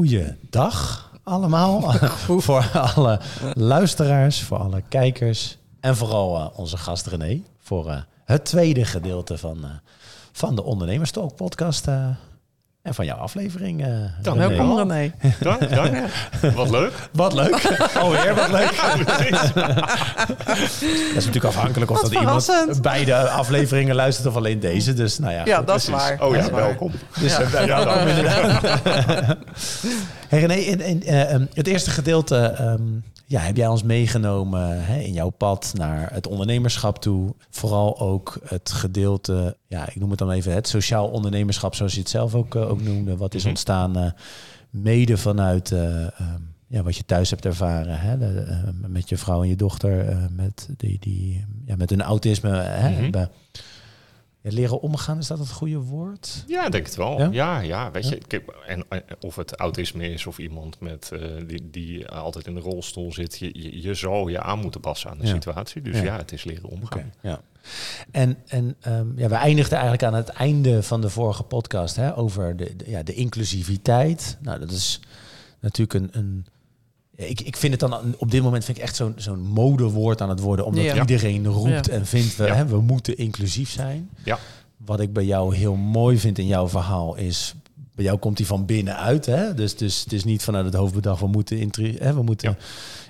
goede dag allemaal. voor alle luisteraars, voor alle kijkers. En vooral uh, onze gast René. Voor uh, het tweede gedeelte van, uh, van de Ondernemerstalk podcast. En van jouw aflevering. Uh, dank welkom René. Dank, dank. Wat leuk. Wat leuk. Alweer wat leuk. dat is natuurlijk afhankelijk of wat dat iemand beide afleveringen luistert of alleen deze. Dus nou ja. Ja, goed, dat precies. is waar. Oh ja, welkom. Dus ja, ja, welkom ja. inderdaad. hey René, in, in uh, um, het eerste gedeelte um, ja, heb jij ons meegenomen hè, in jouw pad naar het ondernemerschap toe. Vooral ook het gedeelte, ja, ik noem het dan even het sociaal ondernemerschap, zoals je het zelf ook, uh, ook noemde. Wat is ontstaan uh, mede vanuit uh, um, ja, wat je thuis hebt ervaren. Hè, de, met je vrouw en je dochter, met, die, die, ja, met hun autisme. Hè, mm -hmm. Ja, leren omgaan, is dat het goede woord? Ja, denk het wel. Ja, ja, ja weet ja? je, en, of het autisme is of iemand met, uh, die, die altijd in de rolstoel zit, je, je, je zal je aan moeten passen aan de situatie. Dus ja. het is leren omgaan. Okay, ja. En, en um, ja, we eindigden eigenlijk aan het einde van de vorige podcast hè, over de, de, ja, de inclusiviteit. Nou, dat is natuurlijk een, een ik, ik vind het dan op dit moment vind ik echt zo'n zo'n modewoord aan het worden, omdat ja. iedereen roept ja. en vindt we, ja. hè, we moeten inclusief zijn. Ja. Wat ik bij jou heel mooi vind in jouw verhaal is, bij jou komt die van binnenuit. Hè? Dus, dus het is niet vanuit het hoofd bedacht, we moeten, hè, we moeten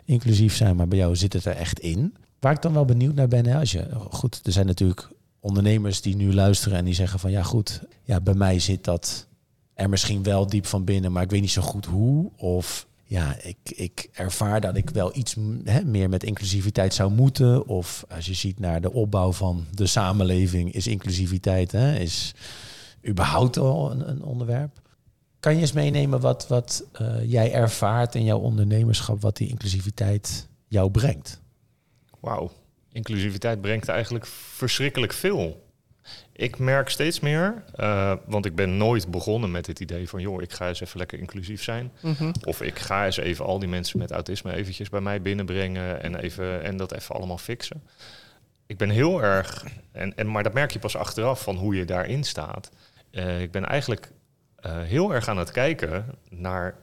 inclusief zijn, maar bij jou zit het er echt in. Waar ik dan wel benieuwd naar ben, hè, als je, goed, er zijn natuurlijk ondernemers die nu luisteren en die zeggen van ja goed, ja, bij mij zit dat er misschien wel diep van binnen, maar ik weet niet zo goed hoe. Of ja, ik, ik ervaar dat ik wel iets hè, meer met inclusiviteit zou moeten. Of als je ziet naar de opbouw van de samenleving, is inclusiviteit hè, is überhaupt al een, een onderwerp. Kan je eens meenemen wat, wat uh, jij ervaart in jouw ondernemerschap, wat die inclusiviteit jou brengt? Wauw, inclusiviteit brengt eigenlijk verschrikkelijk veel. Ik merk steeds meer, uh, want ik ben nooit begonnen met het idee van, joh, ik ga eens even lekker inclusief zijn. Mm -hmm. Of ik ga eens even al die mensen met autisme eventjes bij mij binnenbrengen en, even, en dat even allemaal fixen. Ik ben heel erg, en, en, maar dat merk je pas achteraf van hoe je daarin staat. Uh, ik ben eigenlijk uh, heel erg aan het kijken naar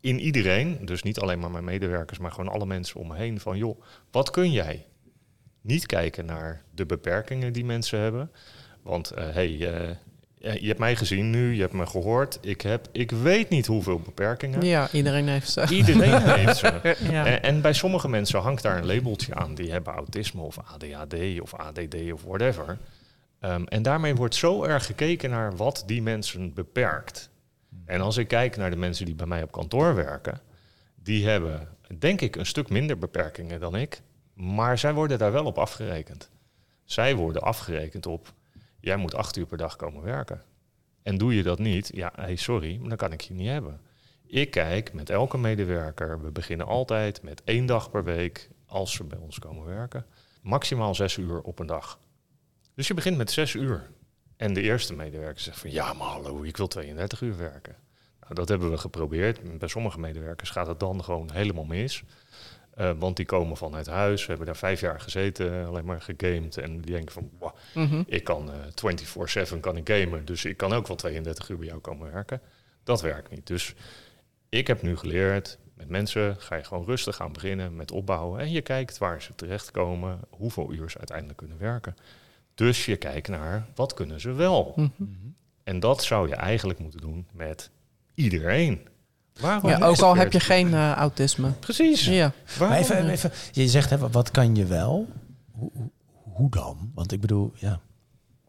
in iedereen, dus niet alleen maar mijn medewerkers, maar gewoon alle mensen om me heen, van joh, wat kun jij? Niet kijken naar de beperkingen die mensen hebben. Want uh, hey, uh, je hebt mij gezien nu, je hebt me gehoord. Ik, heb, ik weet niet hoeveel beperkingen. Ja, iedereen heeft ze. Iedereen heeft ze. ja. en, en, bij sommige mensen hangt daar een labeltje aan. Die hebben autisme of ADHD of ADD of whatever. Um, en daarmee wordt zo erg gekeken naar wat die mensen beperkt. En als ik kijk naar de mensen die bij mij op kantoor werken, die hebben denk ik een stuk minder beperkingen dan ik. Maar zij worden daar wel op afgerekend. Zij worden afgerekend op jij moet acht uur per dag komen werken. En doe je dat niet, ja, hey, sorry, maar dan kan ik je niet hebben. Ik kijk met elke medewerker, we beginnen altijd met één dag per week als ze bij ons komen werken. Maximaal zes uur op een dag. Dus je begint met zes uur. En de eerste medewerker zegt van ja, maar hallo, ik wil 32 uur werken. Nou, dat hebben we geprobeerd. Bij sommige medewerkers gaat het dan gewoon helemaal mis. Uh, want die komen vanuit huis, we hebben daar vijf jaar gezeten, alleen maar gegamed. En die denken van, wow, mm -hmm. ik kan uh, 24-7 kan ik gamen, dus ik kan ook wel 32 uur bij jou komen werken. Dat werkt niet. Dus ik heb nu geleerd, met mensen ga je gewoon rustig gaan beginnen met opbouwen. En je kijkt waar ze terechtkomen, hoeveel uur ze uiteindelijk kunnen werken. Dus je kijkt naar, wat kunnen ze wel? Mm -hmm. En dat zou je eigenlijk moeten doen met iedereen. Waarom ja, ook al heb je geen uh, autisme. Precies. Ja. Maar even, even, je zegt, hè, wat kan je wel? Hoe, hoe dan? Want ik bedoel, ja,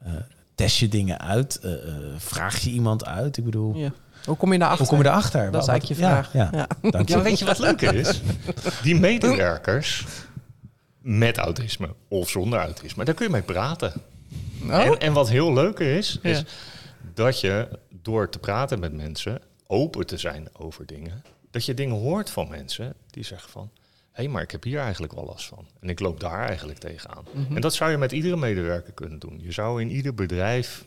uh, test je dingen uit? Uh, vraag je iemand uit? Ik bedoel... Ja. Hoe kom je daarachter? Hoe kom je daarachter? Dat is eigenlijk je vraag. Ja, ja. ja. ja weet je wat leuk is? Die medewerkers met autisme of zonder autisme, daar kun je mee praten. Oh? En, en wat heel leuk is, is dat je door te praten met mensen open te zijn over dingen. Dat je dingen hoort van mensen die zeggen van... hé, hey, maar ik heb hier eigenlijk wel last van. En ik loop daar eigenlijk tegenaan. Mm -hmm. En dat zou je met iedere medewerker kunnen doen. Je zou in ieder bedrijf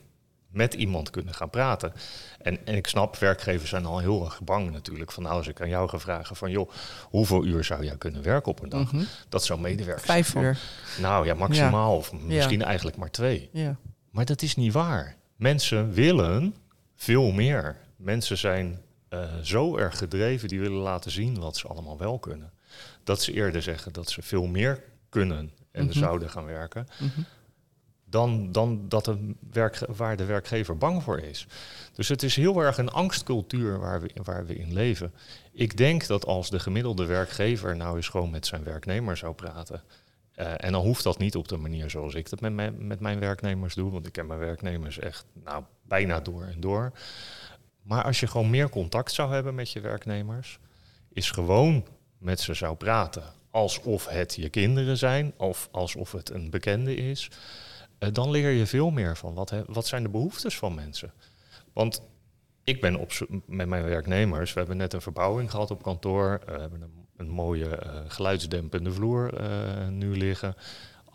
met iemand kunnen gaan praten. En, en ik snap, werkgevers zijn al heel erg bang natuurlijk. Van nou, als ik aan jou ga vragen van... joh, hoeveel uur zou jij kunnen werken op een dag? Mm -hmm. Dat zou medewerkers Vijf uur. Nou ja, maximaal. Ja. Of misschien ja. eigenlijk maar twee. Ja. Maar dat is niet waar. Mensen willen veel meer mensen zijn zo erg gedreven, die willen laten zien wat ze allemaal wel kunnen. Dat ze eerder zeggen dat ze veel meer kunnen en mhm. zouden gaan werken. Mhm. Dan, dan dat de werk, waar de werkgever bang voor is. Dus het is heel erg een angstcultuur waar we, waar we in leven. Ik denk dat als de gemiddelde werkgever nou eens gewoon met zijn werknemer zou praten. Uh, en dan hoeft dat niet op de manier zoals ik dat met mijn, met mijn werknemers doe. Want ik ken mijn werknemers echt nou, bijna door en door. Maar als je gewoon meer contact zou hebben met je werknemers, is gewoon met ze zou praten. Alsof het je kinderen zijn of alsof het een bekende is. Uh, dan leer je veel meer van wat, wat zijn de behoeftes van mensen. Want ik ben op met mijn werknemers. We hebben net een verbouwing gehad op kantoor. we hebben een, mooie uh, geluidsdempende vloer nu liggen.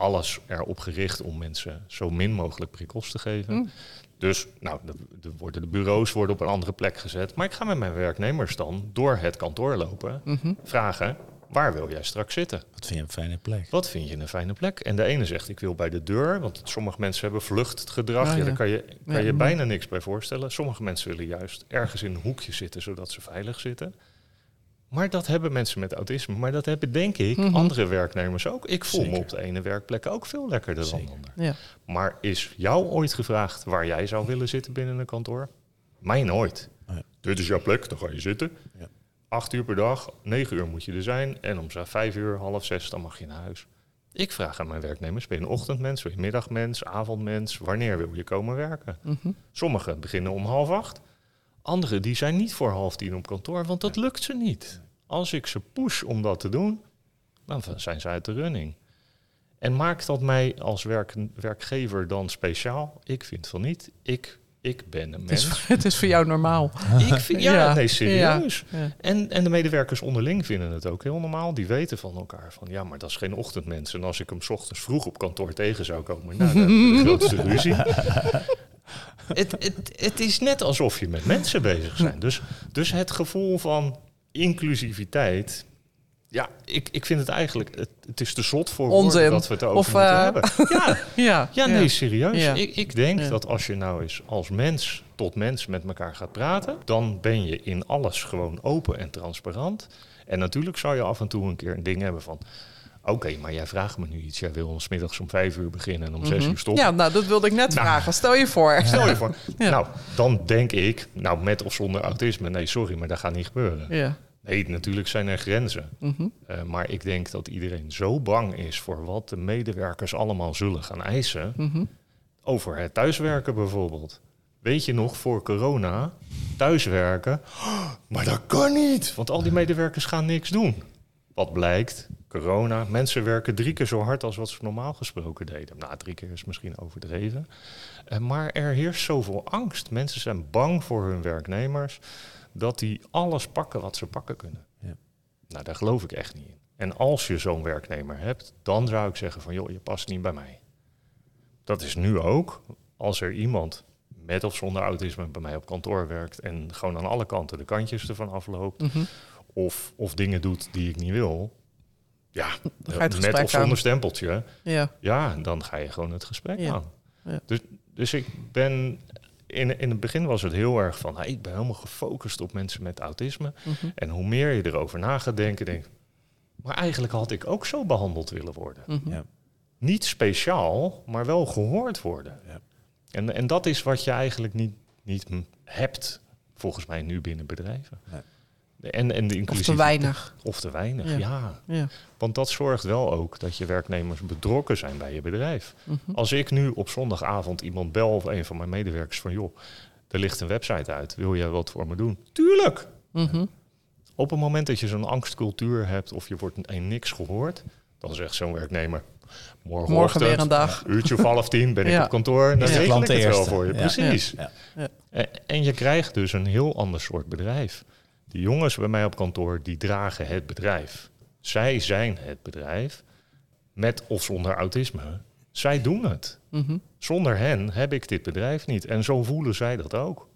Alles erop gericht om mensen zo min mogelijk prikkels te geven. Mm. Dus nou, de, de, worden de bureaus worden op een andere plek gezet. Maar ik ga met mijn werknemers dan door het kantoor lopen, mhm. vragen: waar wil jij straks zitten? Wat vind je een fijne plek? Wat vind je een fijne plek? En de ene zegt, ik wil bij de deur, want sommige mensen hebben vluchtgedrag. Ah, ja. Daar kan je, kan je bijna niks bij voorstellen. Sommige mensen willen juist ergens in een hoekje zitten, zodat ze veilig zitten. Maar dat hebben mensen met autisme. Maar dat hebben, denk ik, mhm. andere werknemers ook. Ik voel me op de ene werkplek ook veel lekkerder dan de andere. Ja. Maar is jou ooit gevraagd waar jij zou willen zitten binnen een kantoor? Mij nooit. Dit is jouw plek, dan ga je zitten. Ja acht uur per dag, negen uur moet je er zijn. En om vijf uur, half zes, dan mag je naar huis. Ik vraag aan mijn werknemers, ben je een ochtendmens, ben je middagmens, avondmens? Wanneer wil je komen werken? Mm Sommigen beginnen om half acht. Anderen die zijn niet voor half tien op kantoor, want dat lukt ze niet. Als ik ze push om dat te doen, dan zijn ze uit de running. En maakt dat mij als werk, werkgever dan speciaal? Ik vind van niet. Ik ik ben een mens. Het is, het is voor jou normaal. Ik vind, ja, nee, serieus. En, en de medewerkers onderling vinden het ook heel normaal. Die weten van elkaar van, ja, maar dat is geen ochtendmens. En als ik hem s ochtends vroeg op kantoor tegen zou komen, nou, dan de grootste ruzie. Het, het, het is net alsof je met mensen bezig bent. Dus, dus het gevoel van inclusiviteit ja, ik, ik vind het eigenlijk, het, het is te zot voor Onzin. dat we het over moeten uh, hebben. Ja, ja, ja, nee, serieus. Ik, ik denk dat als je nou eens als mens tot mens met elkaar gaat praten, dan ben je in alles gewoon open en transparant. En natuurlijk zou je af en toe een keer een ding hebben van, Oké, maar jij vraagt me nu iets. Jij wil ons middags om vijf uur beginnen en om zes mhm. uur stoppen. Ja, nou, dat wilde ik net nou. vragen. Stel je voor. Stel je voor. Nou, dan denk ik, nou, met of zonder autisme, nee, sorry, maar dat gaat niet gebeuren. Ja. Nee, natuurlijk zijn er grenzen. Mhm. Eh, maar ik denk dat iedereen zo bang is voor wat de medewerkers allemaal zullen gaan eisen. Mhm. Over het thuiswerken bijvoorbeeld. Weet je nog, voor corona, thuiswerken. maar dat kan niet, want al die medewerkers gaan niks doen. Wat blijkt? Corona, mensen werken drie keer zo hard als wat ze normaal gesproken deden. Nou, drie keer is misschien overdreven. Uh, maar er heerst zoveel angst. Mensen zijn bang voor hun werknemers dat die alles pakken wat ze pakken kunnen. Ja. Nou, daar geloof ik echt niet in. En als je zo'n werknemer hebt, dan zou ik zeggen van joh, je past niet bij mij. Dat is nu ook. Als er iemand met of zonder autisme bij mij op kantoor werkt en gewoon aan alle kanten de kantjes ervan afloopt, mhm. of, of dingen doet die ik niet wil, ja, met of zonder stempeltje, ja. ja, dan ga je gewoon het gesprek aan. Ja. Dus, dus ik ben in, in het begin was het heel erg van, ik ben helemaal gefocust op mensen met autisme. Mhm. En hoe meer je erover na gaat denken, denk maar eigenlijk had ik ook zo behandeld willen worden. Mhm. ja. Niet speciaal, maar wel gehoord worden. Ja. En, en dat is wat je eigenlijk niet, niet hebt, volgens mij nu binnen bedrijven. En, en de of te weinig. Of te weinig, ja. ja. Want dat zorgt wel ook dat je werknemers betrokken zijn bij je bedrijf. Mhm. Als ik nu op zondagavond iemand bel of een van mijn medewerkers van... joh, er ligt een website uit, wil jij wat voor me doen? Tuurlijk! Mhm. Op het moment dat je zo'n angstcultuur hebt of je wordt een niks gehoord... dan zegt zo'n werknemer... Morgen, Morgen weer een dag. Uurtje of half tien ben ik op kantoor. Dan regel ik het wel voor je. Precies. En je krijgt dus een heel ander soort bedrijf. De jongens bij mij op kantoor, die dragen het bedrijf. Zij zijn het bedrijf, met of zonder autisme. Zij doen het. Mhm. Zonder hen heb ik dit bedrijf niet. En zo voelen zij dat ook.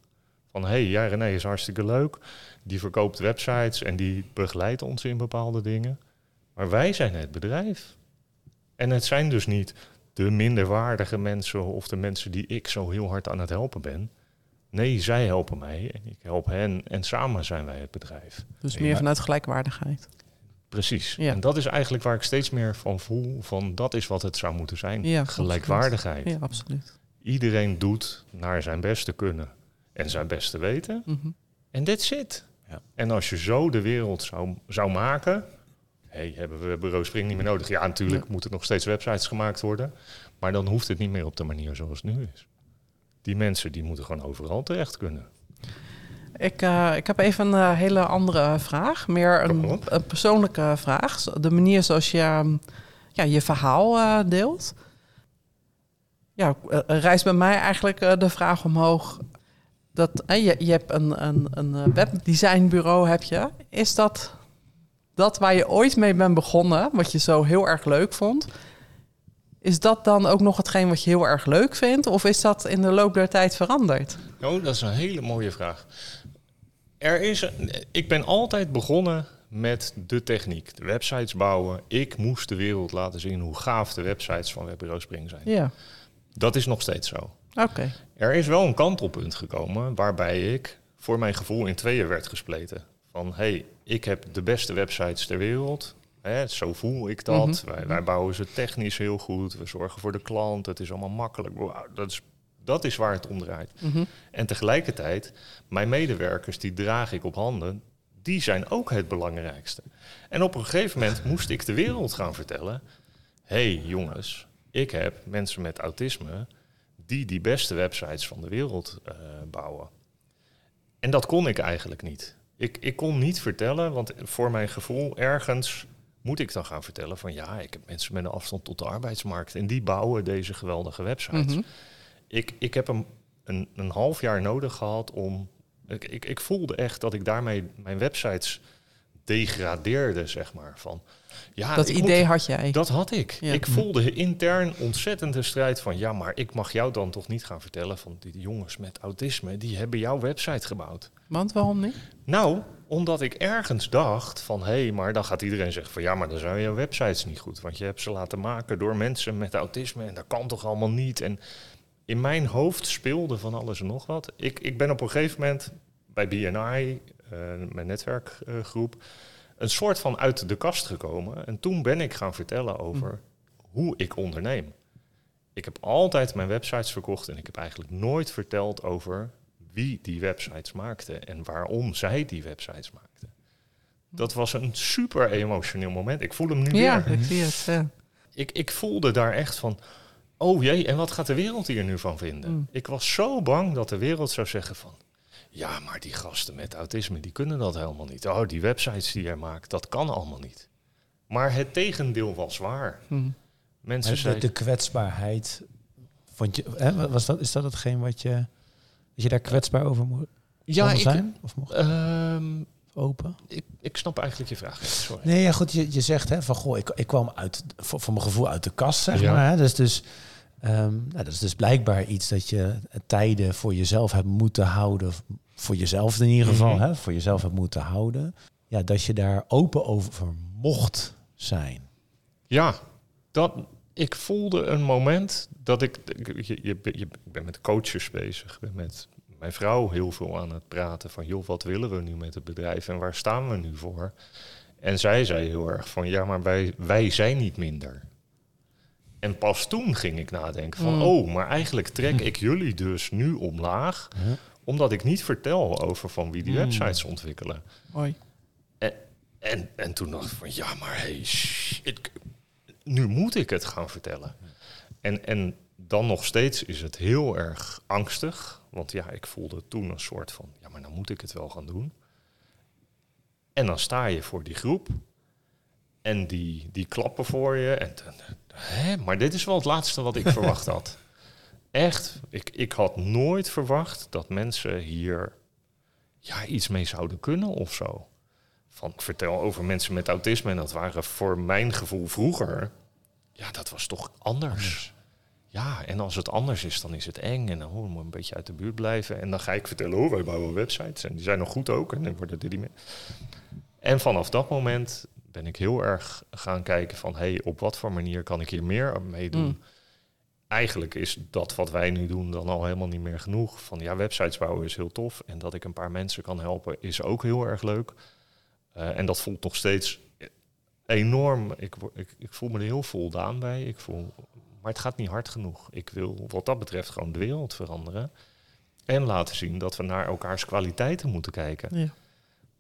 Van hé, hey, ja, René is hartstikke leuk. Die verkoopt websites en die begeleidt ons in bepaalde dingen. Maar wij zijn het bedrijf. En het zijn dus niet de minderwaardige mensen of de mensen die ik zo heel hard aan het helpen ben. Nee, zij helpen mij en ik help hen en samen zijn wij het bedrijf. Dus meer maar- vanuit gelijkwaardigheid. Precies. Ja. En dat is eigenlijk waar ik steeds meer van voel, van dat is wat het zou moeten zijn. Ja, Gelijkwaardigheid. Ja, absoluut. Iedereen doet naar zijn beste kunnen en zijn beste weten. Mhm. En that's it. Ja. En als je zo de wereld zou, zou maken... hey, hebben we Bureau Spring niet meer nodig? Ja, natuurlijk Ja. moeten nog steeds websites gemaakt worden. Maar dan hoeft het niet meer op de manier zoals het nu is. Die mensen die moeten gewoon overal terecht kunnen. Ik, eh, ik heb even een eh, hele andere vraag. Meer een, een persoonlijke vraag. De manier zoals je ehm, ja, je verhaal eh, deelt. Ja, rijst bij mij eigenlijk de vraag omhoog. Dat, je, je hebt een, een, een webdesignbureau, heb je. Is dat dat waar je ooit mee bent begonnen, wat je zo heel erg leuk vond? Is dat dan ook nog hetgeen wat je heel erg leuk vindt? Of is dat in de loop der tijd veranderd? Oh, dat is een hele mooie vraag. Er is ik ben altijd begonnen met de techniek. De websites bouwen. Ik moest de wereld laten zien hoe gaaf de websites van Webbureau Spring zijn. Ja, Dat is nog steeds zo. oké. Er is wel een kantelpunt gekomen waarbij ik voor mijn gevoel in tweeën werd gespleten. Van hé, hey, ik heb de beste websites ter wereld. Hè, zo voel ik dat. Mhm. wij, wij bouwen ze technisch heel goed. We zorgen voor de klant. Het is allemaal makkelijk. Wauw, Dat is, dat is waar het om draait. Mhm. En tegelijkertijd, mijn medewerkers, die draag ik op handen, die zijn ook het belangrijkste. En op een gegeven moment moest ik de wereld gaan vertellen: hey, jongens, ik heb mensen met autisme die die beste websites van de wereld eh, bouwen. En dat kon ik eigenlijk niet. Ik, ik kon niet vertellen, want voor mijn gevoel ergens moet ik dan gaan vertellen van ja, ik heb mensen met een afstand tot de arbeidsmarkt en die bouwen deze geweldige websites. Mhm. Ik, ik heb een, een, een half jaar nodig gehad om. Ik, ik, ik voelde echt dat ik daarmee mijn websites degradeerde, zeg maar. Van, ja, dat idee moet- had jij. dat had ik. Ja. Ik voelde intern ontzettend de strijd van... ja, maar ik mag jou dan toch niet gaan vertellen... van die jongens met autisme, die hebben jouw website gebouwd. Want waarom niet? Nou, omdat ik ergens dacht van... hé, hey, maar dan gaat iedereen zeggen van... ja, maar dan zijn jouw websites niet goed. Want je hebt ze laten maken door mensen met autisme... en dat kan toch allemaal niet? En in mijn hoofd speelde van alles en nog wat. Ik, ik ben op een gegeven moment bij BNI, mijn netwerkgroep... een soort van uit de kast gekomen. En toen ben ik gaan vertellen over hoe ik onderneem. Ik heb altijd mijn websites verkocht... en ik heb eigenlijk nooit verteld over wie die websites maakte en waarom zij die websites maakten. Dat was een super emotioneel moment. Ik voel hem nu Ja, weer. ik zie het. Ja. Ik, ik voelde daar echt van, oh jee, en wat gaat de wereld hier nu van vinden? Mm. Ik was zo bang dat de wereld zou zeggen van, ja, maar die gasten met autisme, die kunnen dat helemaal niet. Oh, die websites die jij maakt, dat kan allemaal niet. Maar het tegendeel was waar. Hm. Mensen de, zeiden, de kwetsbaarheid. Vond je, hè, was dat, is dat hetgeen wat je. Dat je daar kwetsbaar over moet ja, ik, zijn? Of mocht ehm, open? ik, ik snap eigenlijk je vraag. Sorry. Nee, ja, goed. Je, je zegt hè, van goh, ik, ik kwam uit, voor, voor mijn gevoel uit de kast, zeg Ja. maar. Hè, dus, dus, ehm, nou, dat is dus blijkbaar iets dat je tijden voor jezelf hebt moeten houden. Voor jezelf in ieder geval, Mhm. hè, voor jezelf hebt moeten houden. Ja, dat je daar open over mocht zijn. Ja, dat, ik voelde een moment dat ik... Je, je, je, ik ben met coaches bezig. Ik ben met mijn vrouw heel veel aan het praten van... joh, wat willen we nu met het bedrijf en waar staan we nu voor? En zij zei heel erg van... ja, maar wij, wij zijn niet minder. En pas toen ging ik nadenken van... Mm. oh, maar eigenlijk trek ik jullie dus nu omlaag... Ja. Omdat ik niet vertel over van wie die Mm. websites ontwikkelen. Mooi. En, en toen dacht ik van, ja, maar hey, shit, nu moet ik het gaan vertellen. En, en dan nog steeds is het heel erg angstig. Want ja, ik voelde toen een soort van, ja, maar dan moet ik het wel gaan doen. En dan sta je voor die groep. En die, die klappen voor je. En dan, hè, maar dit is wel het laatste wat ik verwacht had. Echt, ik, ik had nooit verwacht dat mensen hier ja, iets mee zouden kunnen of zo van ik vertel over mensen met autisme en dat waren voor mijn gevoel vroeger, ja, dat was toch anders. Ja, en als het anders is, dan is het eng en dan oh, moet een beetje uit de buurt blijven. En dan ga ik vertellen, oh, wij bouwen websites en die zijn nog goed ook en dan worden er die mee. En vanaf dat moment ben ik heel erg gaan kijken van, hey, op wat voor manier kan ik hier meer mee doen? Mm. Eigenlijk is dat wat wij nu doen dan al helemaal niet meer genoeg. Van ja, websites bouwen is heel tof. En dat ik een paar mensen kan helpen is ook heel erg leuk. Uh, en dat voelt nog steeds enorm. Ik, ik, ik voel me er heel voldaan bij. Ik voel, maar het gaat niet hard genoeg. Ik wil wat dat betreft gewoon de wereld veranderen. En laten zien dat we naar elkaars kwaliteiten moeten kijken. Ja.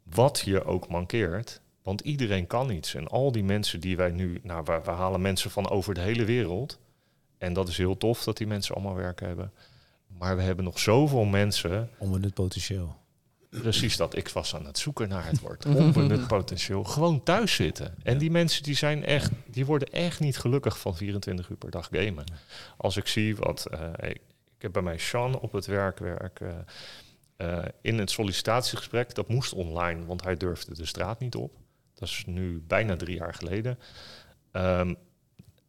Wat je ook mankeert. Want iedereen kan iets. En al die mensen die wij nu... Nou, we, we halen mensen van over de hele wereld. En dat is heel tof dat die mensen allemaal werk hebben. Maar we hebben nog zoveel mensen... Onbenut potentieel. Precies dat. Ik was aan het zoeken naar het woord. Onbenut potentieel. Gewoon thuis zitten. En die mensen die zijn echt... Die worden echt niet gelukkig van 24 uur per dag gamen. Als ik zie wat... Uh, ik, heb bij mij Sean op het werk werken. Uh, in het sollicitatiegesprek, dat moest online, want hij durfde de straat niet op. Dat is nu bijna drie jaar geleden. Um,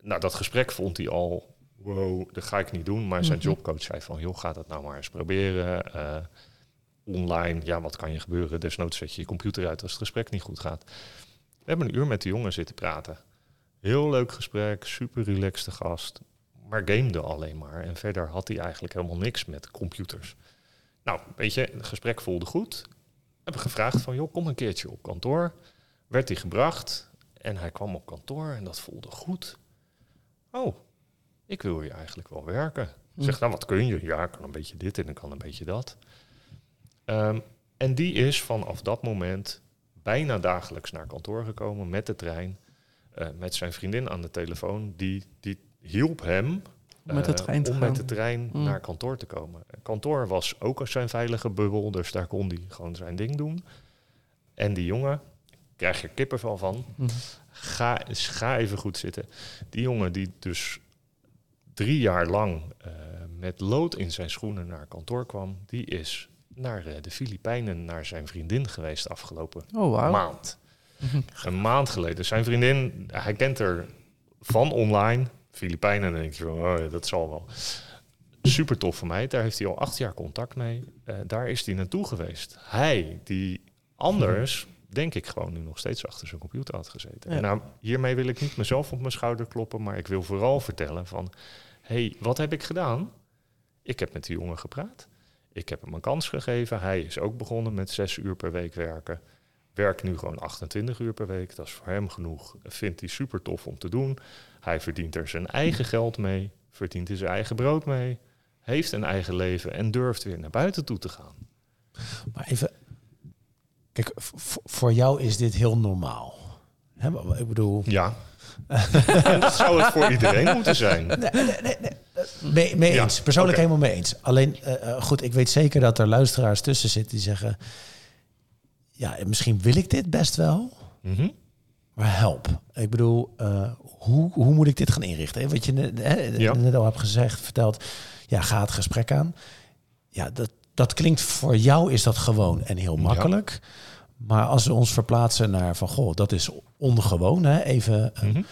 nou, dat gesprek vond hij al wow, dat ga ik niet doen. Maar zijn mhm. jobcoach zei van, joh, ga dat nou maar eens proberen. Uh, online, ja, wat kan je gebeuren? Desnoods zet je je computer uit als het gesprek niet goed gaat. We hebben een uur met de jongen zitten praten. Heel leuk gesprek, super relaxte gast. Maar gamede alleen maar. En verder had hij eigenlijk helemaal niks met computers. Nou, weet je, het gesprek voelde goed. Hebben gevraagd van, joh, kom een keertje op kantoor. Werd hij gebracht en hij kwam op kantoor en dat voelde goed. Oh, ik wil hier eigenlijk wel werken. Hm. Zeg, nou wat kun je? Ja, ik kan een beetje dit en ik kan een beetje dat. Ehm, en die is vanaf dat moment bijna dagelijks naar kantoor gekomen met de trein. Uh, met zijn vriendin aan de telefoon. Die, die hielp hem met de trein om met de trein hm. naar kantoor te komen. Kantoor was ook zijn veilige bubbel, dus daar kon hij gewoon zijn ding doen. En die jongen, krijg je kippenvel van, hm. ga, ga even goed zitten. Die jongen die dus drie jaar lang uh, met lood in zijn schoenen naar kantoor kwam, die is naar uh, de Filipijnen naar zijn vriendin geweest afgelopen oh, wow. maand. een maand geleden. Zijn vriendin, hij kent er van online. Filipijnen, denk je van, oh, dat zal wel. Super tof voor mij. Daar heeft hij al acht jaar contact mee. Uh, daar is hij naartoe geweest. Hij, die anders denk ik gewoon nu nog steeds achter zijn computer had gezeten. En nou, hiermee wil ik niet mezelf op mijn schouder kloppen, maar ik wil vooral vertellen van, hey, wat heb ik gedaan? Ik heb met die jongen gepraat. Ik heb hem een kans gegeven. Hij is ook begonnen met zes uur per week werken. Werkt nu gewoon 28 uur per week. Dat is voor hem genoeg. Vindt hij super tof om te doen. Hij verdient er zijn eigen geld mee. Verdient zijn eigen brood mee. Heeft een eigen leven en durft weer naar buiten toe te gaan. Maar even, kijk, voor jou is dit heel normaal. Ik bedoel. Ja. dat zou het voor iedereen moeten zijn. Nee, nee, nee. Mee, eens. Persoonlijk helemaal mee eens. Alleen, uh, goed, ik weet zeker dat er luisteraars tussen zitten die zeggen... Ja, misschien wil ik dit best wel, mm maar help. Ik bedoel, uh, hoe, hoe moet ik dit gaan inrichten? Wat je net, net al hebt gezegd, verteld, ja, ga het gesprek aan. Ja, dat, dat klinkt voor jou is dat gewoon en heel makkelijk. Maar als we ons verplaatsen naar van, goh, dat is ongewoon. Hè? Even, mm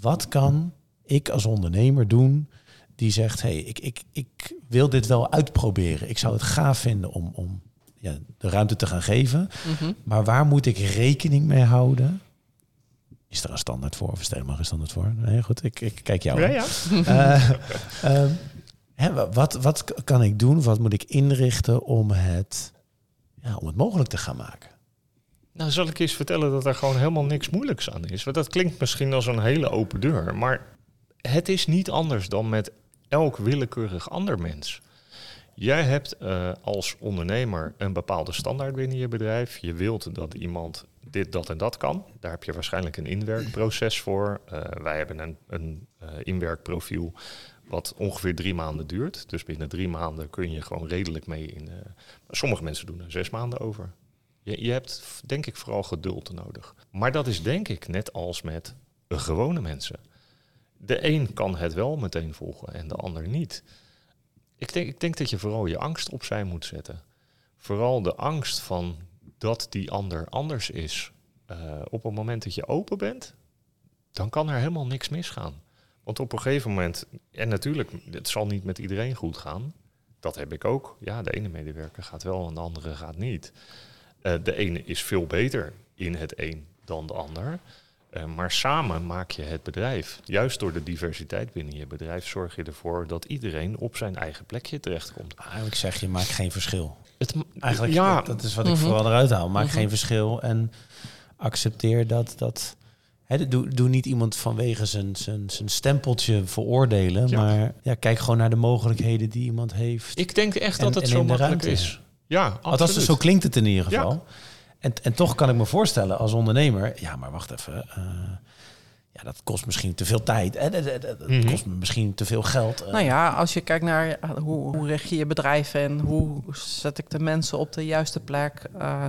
wat kan ik als ondernemer doen die zegt, hey, ik, ik, ik wil dit wel uitproberen. Ik zou het gaaf vinden om, om ja, de ruimte te gaan geven. Mhm. Maar waar moet ik rekening mee houden? Is er een standaard voor? Of stel er maar een standaard voor? Nee, goed, ik, ik kijk jou. Ja, ja. Uh, hè, wat, wat kan ik doen? Wat moet ik inrichten om het, ja, om het mogelijk te gaan maken? Nou, zal ik eens vertellen dat er gewoon helemaal niks moeilijks aan is. Want dat klinkt misschien als een hele open deur. Maar het is niet anders dan met elk willekeurig ander mens. Jij hebt uh, als ondernemer een bepaalde standaard binnen je bedrijf. Je wilt dat iemand dit, dat en dat kan. Daar heb je waarschijnlijk een inwerkproces voor. Uh, wij hebben een, een uh, inwerkprofiel wat ongeveer drie maanden duurt. Dus binnen drie maanden kun je gewoon redelijk mee in. sommige mensen doen er zes maanden over. Je, je hebt denk ik vooral geduld nodig. Maar dat is denk ik net als met gewone mensen. De een kan het wel meteen volgen en de ander niet. Ik denk, ik denk dat je vooral je angst opzij moet zetten. Vooral de angst van dat die ander anders is. Uh, op het moment dat je open bent, dan kan er helemaal niks misgaan. Want op een gegeven moment, en natuurlijk, het zal niet met iedereen goed gaan. Dat heb ik ook. Ja, de ene medewerker gaat wel en de andere gaat niet. Uh, de ene is veel beter in het een dan de ander. Eh, maar samen maak je het bedrijf. Juist door de diversiteit binnen je bedrijf zorg je ervoor dat iedereen op zijn eigen plekje terechtkomt. Eigenlijk zeg je, maak geen verschil. Het, Eigenlijk, ja, dat, is wat ik mhm. vooral eruit haal. Maak mhm. geen verschil en accepteer dat... dat doe, doe niet iemand vanwege zijn, zijn, zijn stempeltje veroordelen, maar ja, kijk gewoon naar de mogelijkheden die iemand heeft. Ik denk echt dat het zo makkelijk is. Ja, absoluut. Althans, zo klinkt het in ieder geval. En, en toch kan ik me voorstellen als ondernemer, ja, maar wacht even. Uh, ja, dat kost misschien te veel tijd. Hè? Dat, mm kost misschien te veel geld. Uh. Nou ja, als je kijkt naar eh, hoe, hoe richt je je bedrijf en hoe zet ik de mensen op de juiste plek, uh,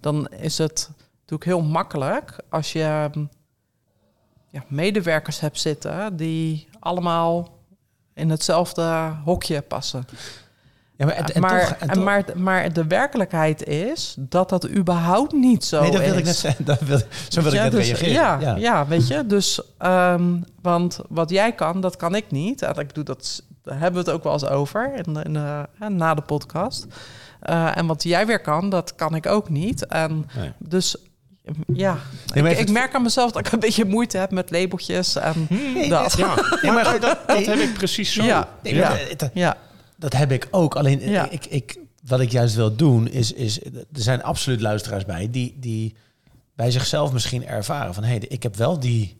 dan is het natuurlijk heel makkelijk als je mm, ja, medewerkers hebt zitten die allemaal in hetzelfde hokje passen. Ja, maar, en, maar, en maar, maar, de werkelijkheid is dat dat überhaupt niet zo is. Nee, dat wil ik net zeggen. Dat wil, zo wil ik net dus, reageren. Ja, ja. weet je. Dus, um, want wat jij kan, dat kan ik niet. En ik bedoel, dat, daar hebben we het ook wel eens over in, in, na de podcast. Uh, en wat jij weer kan, dat kan ik ook niet. En nee. dus ja, ik, ik, merk aan mezelf dat ik een beetje moeite heb met labeltjes en nee, dat. Ja, maar dat, dat, heb ik precies zo. Ja, ja. Ja dat heb ik ook. Alleen ik, ik, wat ik juist wil doen is, is er zijn absoluut luisteraars bij die, die bij zichzelf misschien ervaren van hé, hey, ik heb wel die.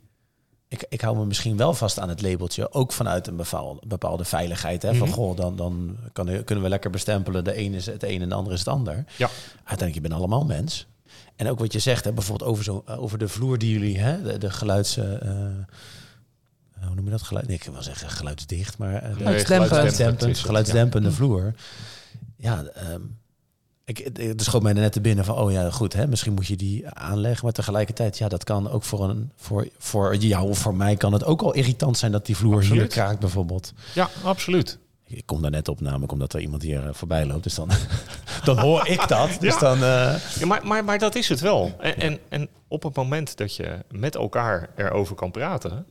Ik, ik hou me misschien wel vast aan het labeltje, ook vanuit een bepaalde, bepaalde veiligheid. Hè, Van mhm. goh, dan, dan kan, kunnen we lekker bestempelen. De ene is het een en de andere is het ander. Ja. Uiteindelijk, je bent allemaal mens. En ook wat je zegt, hè, bijvoorbeeld over, zo, over de vloer die jullie, hè, de, de geluids. Uh, hoe noem je dat? Geluid, nee, ik wil zeggen geluidsdicht, maar uh, geluidsdempend, geluidsdempende vloer. Ja, um, ik, het schoot mij net te binnen van, oh ja, goed, hè, misschien moet je die aanleggen, maar tegelijkertijd, ja, dat kan ook voor een, voor, voor jou of voor mij kan het ook al irritant zijn dat die vloer hier kraakt, bijvoorbeeld. Ja, absoluut. Ik kom daar net op, namelijk omdat er iemand hier eh, voorbij loopt. Dus dan, dan hoor ik dat. Dus ja. dan, uh... ja, maar, maar, maar dat is het wel. En, en, en op het moment dat je met elkaar erover kan praten,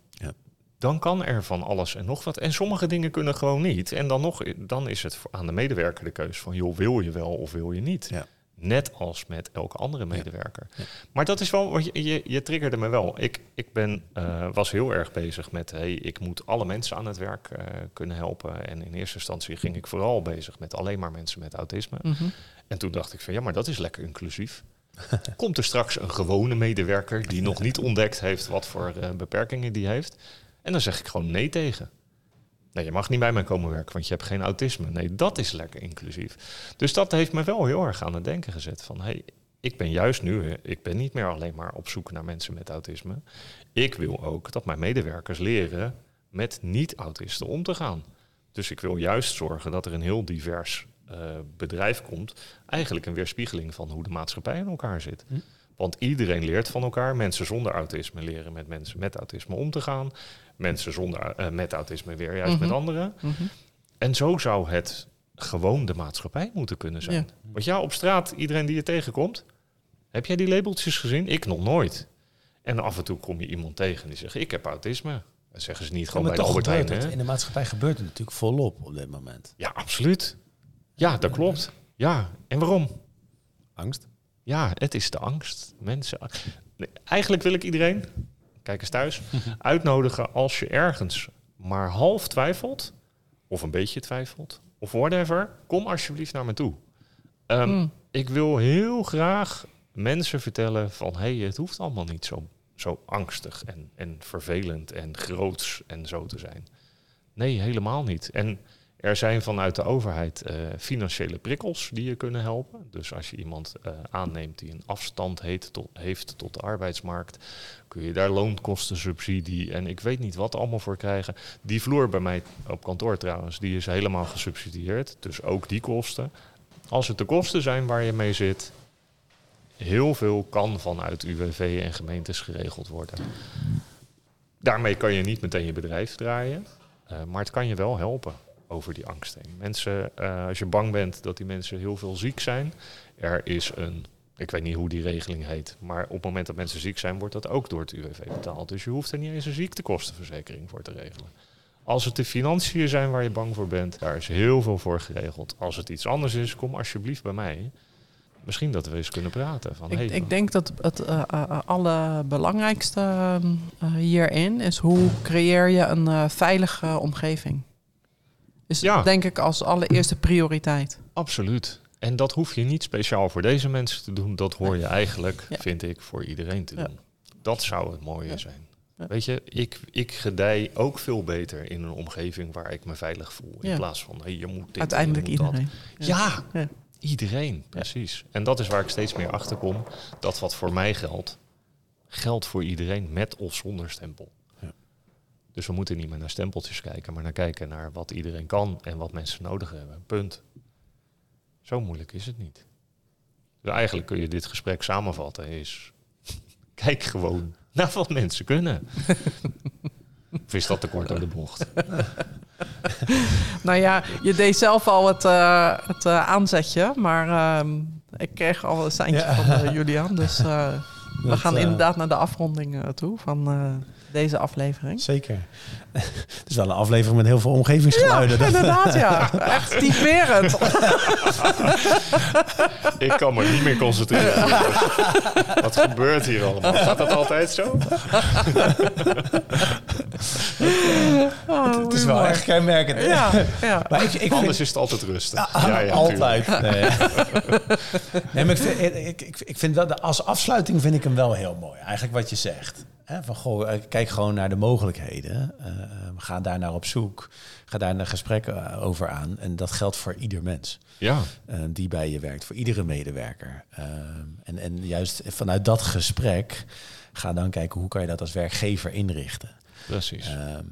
dan kan er van alles en nog wat. En sommige dingen kunnen gewoon niet. En dan, nog, dan is het aan de medewerker de keus van, joh, wil je wel of wil je niet? Ja. Net als met elke andere medewerker. Maar dat is wel, je, je, je triggerde me wel. Ik, ik ben, uh, was heel erg bezig met, hey, ik moet alle mensen aan het werk uh, kunnen helpen. En in eerste instantie ging ik vooral bezig met alleen maar mensen met autisme. Mm -hmm. En toen dacht ik van, ja, maar dat is lekker inclusief. Komt er straks een gewone medewerker die nog niet ontdekt heeft wat voor uh, beperkingen die heeft. En dan zeg ik gewoon nee tegen. Nee, je mag niet bij mij komen werken, want je hebt geen autisme. Nee, dat is lekker inclusief. Dus dat heeft me wel heel erg aan het denken gezet van... hey, ik ben juist nu, ik ben niet meer alleen maar op zoek naar mensen met autisme. Ik wil ook dat mijn medewerkers leren met niet-autisten om te gaan. Dus ik wil juist zorgen dat er een heel divers uh, bedrijf komt. Eigenlijk een weerspiegeling van hoe de maatschappij in elkaar zit. Hm. Want iedereen leert van elkaar. Mensen zonder autisme leren met mensen met autisme om te gaan mensen zonder, uh, met autisme weer juist met mhm. anderen. Mhm. En zo zou het gewoon de maatschappij moeten kunnen zijn. Want ja, op straat, iedereen die je tegenkomt, heb jij die labeltjes gezien? Ik nog nooit. En af en toe kom je iemand tegen die zegt, ik heb autisme. Dat zeggen ze niet gewoon bij de Albert Heijn. In de maatschappij gebeurt het natuurlijk volop op dit moment. Ja, absoluut. Ja, dat klopt. Ja, en waarom? Angst. Ja, het is de angst. Mensen. Eigenlijk wil ik iedereen kijkers thuis, uitnodigen als je ergens maar half twijfelt, of een beetje twijfelt, of whatever, kom alsjeblieft naar me toe. Ehm, hmm. Ik wil heel graag mensen vertellen van, hé, hey, het hoeft allemaal niet zo, zo angstig en, en vervelend en groots en zo te zijn. Nee, helemaal niet. En er zijn vanuit de overheid uh, financiële prikkels die je kunnen helpen. Dus als je iemand uh, aanneemt die een afstand tot, heeft tot de arbeidsmarkt, kun je daar loonkostensubsidie en ik weet niet wat allemaal voor krijgen. Die vloer bij mij op kantoor trouwens, die is helemaal gesubsidieerd. Dus ook die kosten. Als het de kosten zijn waar je mee zit, heel veel kan vanuit UWV en gemeentes geregeld worden. Daarmee kan je niet meteen je bedrijf draaien, uh, maar het kan je wel helpen over die angst heen. Mensen, uh, als je bang bent dat die mensen heel veel ziek zijn, er is een, ik weet niet hoe die regeling heet, maar op het moment dat mensen ziek zijn, wordt dat ook door het UWV betaald. Dus je hoeft er niet eens een ziektekostenverzekering voor te regelen. Als het de financiën zijn waar je bang voor bent, daar is heel veel voor geregeld. Als het iets anders is, kom alsjeblieft bij mij. misschien dat we eens kunnen praten. Van, Ik, hey, ik denk dat het uh, uh, allerbelangrijkste uh, hierin is hoe creëer je een veilige omgeving. Is Ja. denk ik als allereerste prioriteit. Absoluut. En dat hoef je niet speciaal voor deze mensen te doen. Dat hoor je eigenlijk, Ja. vind ik, voor iedereen te doen. Dat zou het mooie zijn. Weet je, ik, ik gedij ook veel beter in een omgeving waar ik me veilig voel. In plaats van, hey, je moet dit, Uiteindelijk je moet dat. iedereen. Ja, Ja. iedereen, precies. En dat is waar ik steeds meer achter kom. Dat wat voor mij geldt, geldt voor iedereen met of zonder stempel. Dus we moeten niet meer naar stempeltjes kijken, maar naar kijken naar wat iedereen kan en wat mensen nodig hebben. Punt. Zo moeilijk is het niet. Dus eigenlijk kun je dit gesprek samenvatten is... kijk gewoon naar wat mensen kunnen. of is dat te kort door de bocht? Nou ja, je deed zelf al het, uh, het uh, aanzetje, maar uh, ik kreeg al een seintje Ja. van uh, Julian. Dus we Dat, gaan eh, inderdaad naar de afronding toe van deze aflevering. Zeker. Het is wel een aflevering met heel veel omgevingsgeluiden. Ja, Dat- inderdaad, ja. Echt typerend. Ik kan me niet meer concentreren. Wat gebeurt hier allemaal? Gaat dat altijd zo? Oh, het is wel echt kenmerkend. Ja, ja. Maar ik, ik Anders vind, is het altijd rustig. Ah, ja, ja, altijd. Nee. nee, maar ik vind, ik, ik, ik vind dat als afsluiting vind ik hem wel heel mooi. Eigenlijk wat je zegt. Hè, van goh, eh, kijk gewoon naar de mogelijkheden. Eh, eh, ga daar naar op zoek. Ga daar een gesprek over aan. En dat geldt voor ieder mens Ja, die bij je werkt, voor iedere medewerker. En, en juist vanuit dat gesprek ga dan kijken hoe kan je dat als werkgever inrichten. precies. Ehm,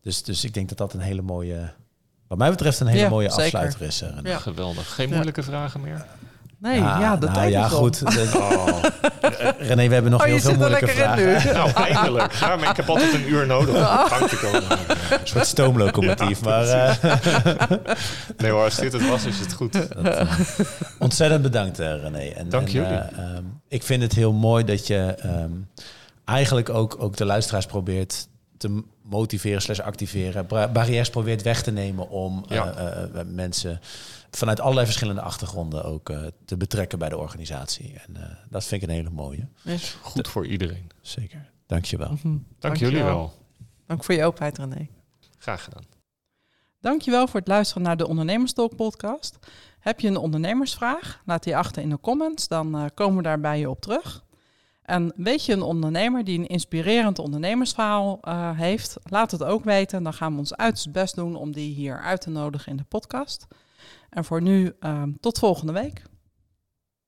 dus, dus ik denk dat dat een hele mooie, wat mij betreft, een hele Ja, mooie zeker. afsluiter is. Ja. Geweldig. Geen moeilijke vragen meer? Nee, ja, nou tijd ja, goed. Oh, René, we hebben nog Oh, heel veel moeilijke in vragen. nu. nou, eindelijk. Ja, maar ik heb altijd een uur nodig om op gang te komen. Een soort stoomlocomotief. Ja, maar eh, Nee hoor, als dit het was, is het goed. dat, eh, ontzettend bedankt, eh, René. En, Dank en, jullie. eh, ehm, ik vind het heel mooi dat je ehm, eigenlijk ook, ook de luisteraars probeert te motiveren slash activeren. Barrières probeert weg te nemen om eh, Ja. eh, eh, mensen vanuit allerlei verschillende achtergronden ook eh, te betrekken bij de organisatie. En eh, dat vind ik een hele mooie. Yes. Goed voor iedereen. Zeker. Dankjewel. Mhm. Dank Dankjewel. jullie wel. Dank voor je openheid, René. Graag gedaan. Dankjewel voor het luisteren naar de Ondernemerstalk podcast. Heb je een ondernemersvraag? Laat die achter in de comments, dan eh, komen we daar bij je op terug. En weet je een ondernemer die een inspirerend ondernemersverhaal eh, heeft? Laat het ook weten. Dan gaan we ons uiterst best doen om die hier uit te nodigen in de podcast. En voor nu, eh, tot volgende week.